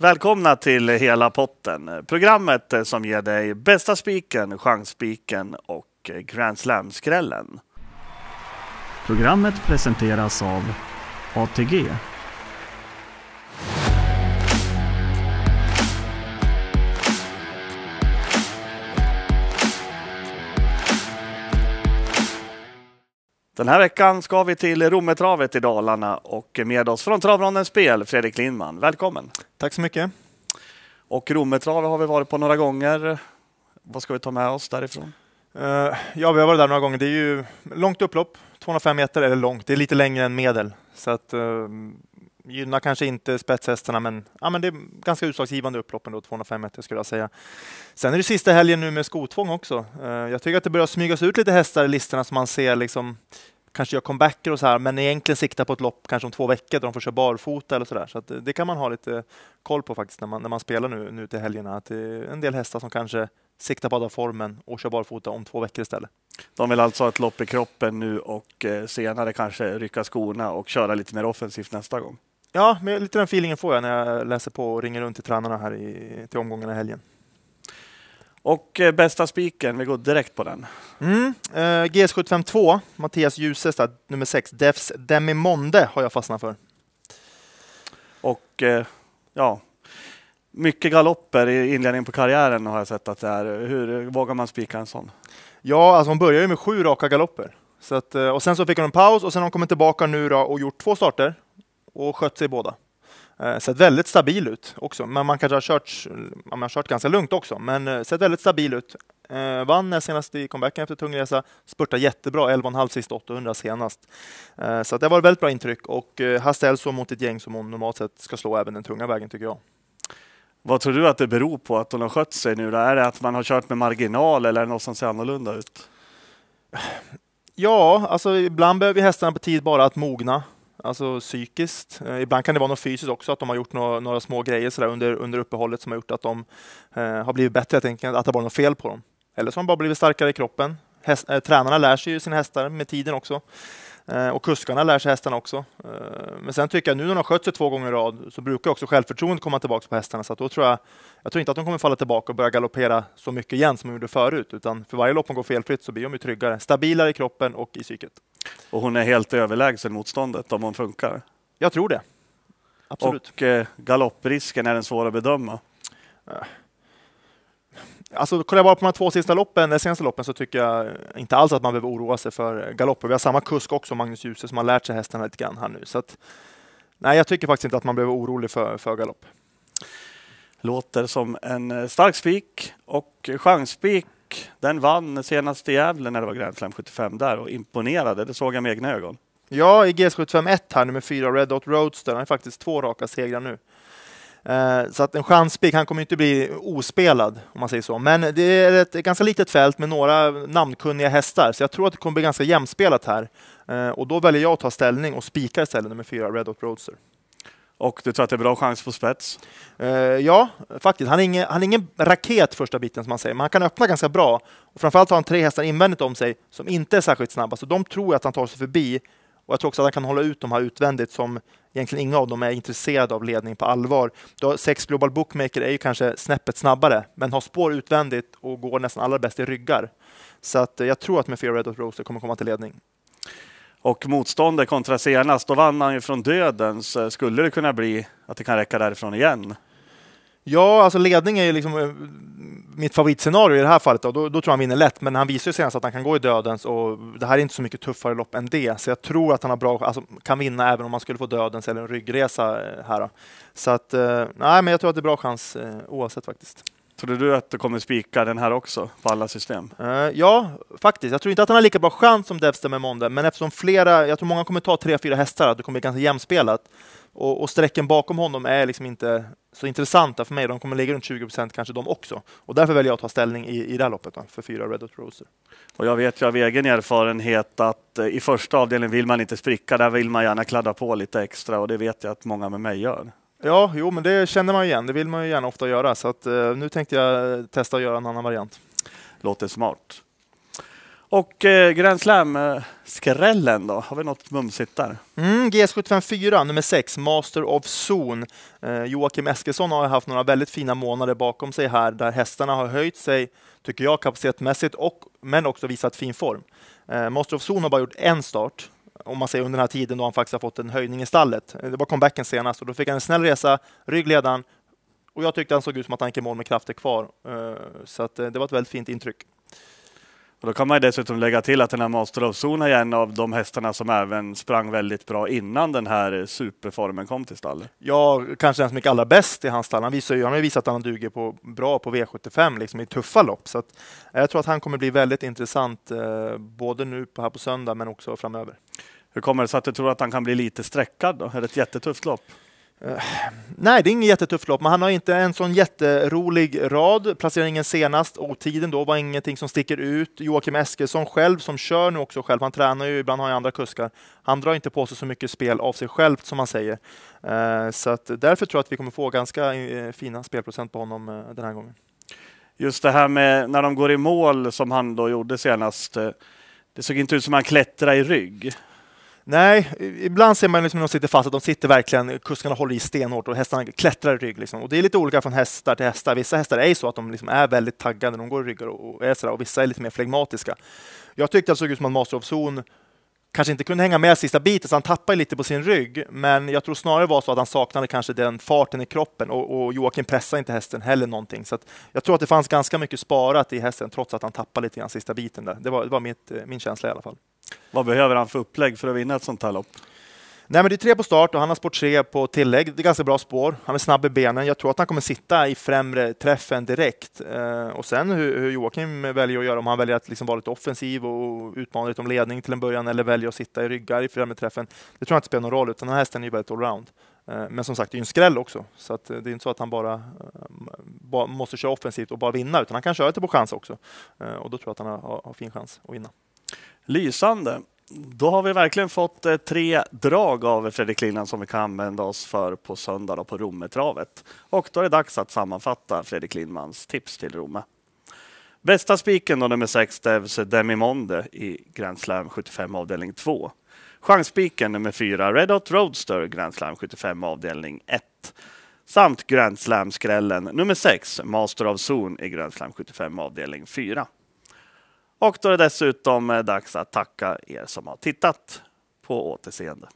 Välkomna till Hela potten, programmet som ger dig bästa spiken, chansspiken och Grand Slam-skrällen. Programmet presenteras av ATG. Den här veckan ska vi till Rommetravet i Dalarna och med oss från Travrondens spel, Fredrik Lindman. Välkommen! Tack så mycket. Och Rommetravet har vi varit på några gånger. Vad ska vi ta med oss därifrån? Uh, ja, vi har varit där några gånger. Det är ju långt upplopp, 205 meter, eller långt, det är lite längre än medel. Så att uh, gynnar kanske inte spetshästarna, men, ja, men det är ganska utslagsgivande upplopp ändå, 205 meter skulle jag säga. Sen är det sista helgen nu med skotvång också. Uh, jag tycker att det börjar smygas ut lite hästar i listorna som man ser liksom kanske gör comebacker och så här, men egentligen siktar på ett lopp kanske om två veckor där de får köra barfota eller så där. Så det, eh, det, kan man ha lite koll på faktiskt när man, när man spelar nu, nu till helgerna. Att det är en del hästar som kanske siktar på att ha formen och kör barfota om två veckor istället. De vill alltså ha ett lopp i kroppen nu och eh, senare kanske rycka skorna och köra lite mer offensivt nästa gång. Ja, men lite den feelingen får jag när jag läser på och ringer runt till tränarna här i, till omgångarna i helgen. Och eh, bästa spiken, vi går direkt på den. Mm, eh, GS752, Mattias Djuse, nummer 6, Defs Demimonde har jag fastnat för. Och eh, ja, mycket galopper i inledningen på karriären har jag sett att det är. Hur vågar man spika en sån? Ja, alltså hon börjar ju med sju raka galopper. Så att, eh, och sen så fick hon en paus och sen har hon kommit tillbaka nu och gjort två starter och skött sig båda. Eh, sett väldigt stabil ut också, men man kanske har kört, man har kört ganska lugnt också, men eh, sett väldigt stabil ut. Eh, vann senast i comebacken efter tung resa, spurtade jättebra, 11,5 sist, 800 senast. Eh, så det var ett väldigt bra intryck och eh, har ställt så mot ett gäng som hon normalt sett ska slå även den tunga vägen tycker jag. Vad tror du att det beror på att hon har skött sig nu? Då? Är det att man har kört med marginal eller är det något som ser annorlunda ut? Ja, alltså ibland behöver hästarna på tid bara att mogna alltså psykiskt. Eh, ibland kan det vara något fysiskt också, att de har gjort några, några små grejer så under, under uppehållet som har gjort att de eh, har blivit bättre, helt enkelt, att det var något fel på dem. Eller så har de bara blivit starkare i kroppen. Häst, eh, tränarna lär sig ju sina hästar med tiden också. Eh, och kuskarna lär sig hästarna också. Eh, men sen tycker jag nu när de har skött sig två gånger i rad så brukar också självförtroendet komma tillbaka på hästarna. Så då tror jag, jag tror inte att de kommer falla tillbaka och börja galoppera så mycket igen som de gjorde förut. Utan för varje lopp de går felfritt så blir de ju tryggare. Stabilare i kroppen och i psyket. Och hon är helt överlägsen motståndet om hon funkar? Jag tror det. Absolut. Och eh, galopprisken, är den svår att bedöma? Alltså, kollar jag bara på de två sista loppen, de senaste loppen, så tycker jag inte alls att man behöver oroa sig för galopper. Vi har samma kusk också, Magnus Djuse, som har lärt sig hästarna lite grann här nu. Så att, nej, jag tycker faktiskt inte att man behöver vara orolig för, för galopp. Låter som en eh, stark spik och chansspik. Den vann senast i Gävle när det var Grand Slam 75 där och imponerade. Det såg jag med egna ögon. Ja, i GS751 här, nummer fyra, Red Dot Roadster. Han har faktiskt två raka segrar nu. Eh, så att en chanspik, han kommer inte bli ospelad om man säger så. Men det är ett ganska litet fält med några namnkunniga hästar, så jag tror att det kommer bli ganska jämspelat här. Eh, och då väljer jag att ta ställning och spika istället nummer fyra, Red Hot Roadster. Och du tror att det är bra chans på spets? Uh, ja, faktiskt. Han är, ingen, han är ingen raket första biten som man säger, men han kan öppna ganska bra. Och framförallt har han tre hästar invändigt om sig som inte är särskilt snabba, så de tror jag att han tar sig förbi. Och jag tror också att han kan hålla ut de här utvändigt som egentligen inga av dem är intresserade av ledning på allvar. Då Sex Global Bookmaker är ju kanske snäppet snabbare, men har spår utvändigt och går nästan allra bäst i ryggar. Så att jag tror att med Fear Red Hot Roaster kommer komma till ledning. Och motståndet kontra senast, då vann han ju från dödens. Skulle det kunna bli att det kan räcka därifrån igen? Ja, alltså ledning är ju liksom eh, mitt favoritscenario i det här fallet. Då, då, då tror jag han vinner lätt, men han visar ju senast att han kan gå i dödens och det här är inte så mycket tuffare lopp än det. Så jag tror att han har bra, alltså, kan vinna även om han skulle få dödens eller en ryggresa eh, här. Då. Så att, eh, nej, men jag tror att det är bra chans eh, oavsett faktiskt. Tror du att du kommer spika den här också på alla system? Uh, ja, faktiskt. Jag tror inte att han har lika bra chans som Devster med Monde, men eftersom flera, jag tror många kommer ta tre, fyra hästar, att det kommer bli ganska jämspelat. Och, och sträcken bakom honom är liksom inte så intressanta för mig. De kommer ligga runt 20 procent kanske de också. Och därför väljer jag att ta ställning i, i det här loppet då, för fyra Red Hot Roser. Och jag vet ju av egen erfarenhet att eh, i första avdelningen vill man inte spricka. Där vill man gärna kladda på lite extra och det vet jag att många med mig gör. Ja, jo, men det känner man igen. Det vill man ju gärna ofta göra. Så att, uh, nu tänkte jag testa att göra en annan variant. Låter smart. Och eh, Grand Slam-skrällen då? Har vi något mumsigt där? Mm, GS754 nummer 6, Master of Zone. Eh, Joakim Eskilsson har haft några väldigt fina månader bakom sig här där hästarna har höjt sig, tycker jag, kapacitetmässigt och, men också visat fin form. Eh, Master of Zone har bara gjort en start om man säger under den här tiden då han faktiskt har fått en höjning i stallet. Det var comebacken senast och då fick han en snäll resa, ryggledan och jag tyckte han såg ut som att han gick i mål med krafter kvar. Eh, så att eh, det var ett väldigt fint intryck. Och då kan man dessutom lägga till att den här Master of Zone är en av de hästarna som även sprang väldigt bra innan den här superformen kom till stallet. Ja, kanske den som gick allra bäst i hans stall. Han, visar ju, han har ju visat att han duger på, bra på V75 liksom, i tuffa lopp. Så att, jag tror att han kommer bli väldigt intressant eh, både nu på, här på söndag men också framöver. Hur kommer det sig att du tror att han kan bli lite sträckad? Då? Är det ett jättetufft lopp? Eh, nej, det är inget jättetufft lopp, men han har inte en sån jätterolig rad. Placeringen senast och tiden då var ingenting som sticker ut. Joakim Eskilsson själv, som kör nu också själv, han tränar ju, ibland har han andra kuskar. Han drar inte på sig så mycket spel av sig själv, som man säger. Eh, så att därför tror jag att vi kommer få ganska eh, fina spelprocent på honom den här gången. Just det här med när de går i mål, som han då gjorde senast. Det såg inte ut som att han klättrade i rygg. Nej, ibland ser man liksom när de sitter fast att de sitter verkligen, kuskarna håller i stenhårt och hästarna klättrar i rygg. Liksom. Och det är lite olika från hästar till hästar. Vissa hästar är så att de liksom är väldigt taggade när de går i ryggar och, är sådär, och vissa är lite mer flegmatiska. Jag tyckte att det såg ut som att Master of Zone kanske inte kunde hänga med sista biten, så han tappade lite på sin rygg. Men jag tror snarare var så att han saknade kanske den farten i kroppen och, och Joakim pressade inte hästen heller någonting. Så jag tror att det fanns ganska mycket sparat i hästen trots att han tappade lite grann sista biten där. Det var, det var mitt, eh, min känsla i alla fall. Vad behöver han för upplägg för att vinna ett sånt här lopp? Nej, men det är tre på start och han har spår tre på tillägg. Det är ganska bra spår. Han är snabb i benen. Jag tror att han kommer sitta i främre träffen direkt. Eh, och sen hur, hur Joakim väljer att göra, om han väljer att liksom vara lite offensiv och utmana lite om ledning till en början eller väljer att sitta i ryggar i främre träffen. Det tror jag inte spelar någon roll, utan den här hästen är ju väldigt allround. Eh, men som sagt, det är ju en skräll också, så att eh, det är inte så att han bara, eh, bara måste köra offensivt och bara vinna, utan han kan köra lite på chans också. Eh, och då tror jag att han har, har fin chans att vinna. Lysande. Då har vi verkligen fått eh, tre drag av Fredrik Linnan som vi kan använda oss för på söndag på Rommetravet. Och då är det dags att sammanfatta Fredrik Lindmans tips till Romme. Bästa spiken då nummer 6 Devs Demimonde i Grand Slam 75 avdelning 2. Chansspiken nummer 4 Red Hot Roadster Grand Slam 75 avdelning 1. Samt Grand Slam-skrällen nummer 6 Master of Zone i Grand Slam 75 avdelning 4. Och då är det dessutom eh, dags att tacka er som har tittat. På återseende.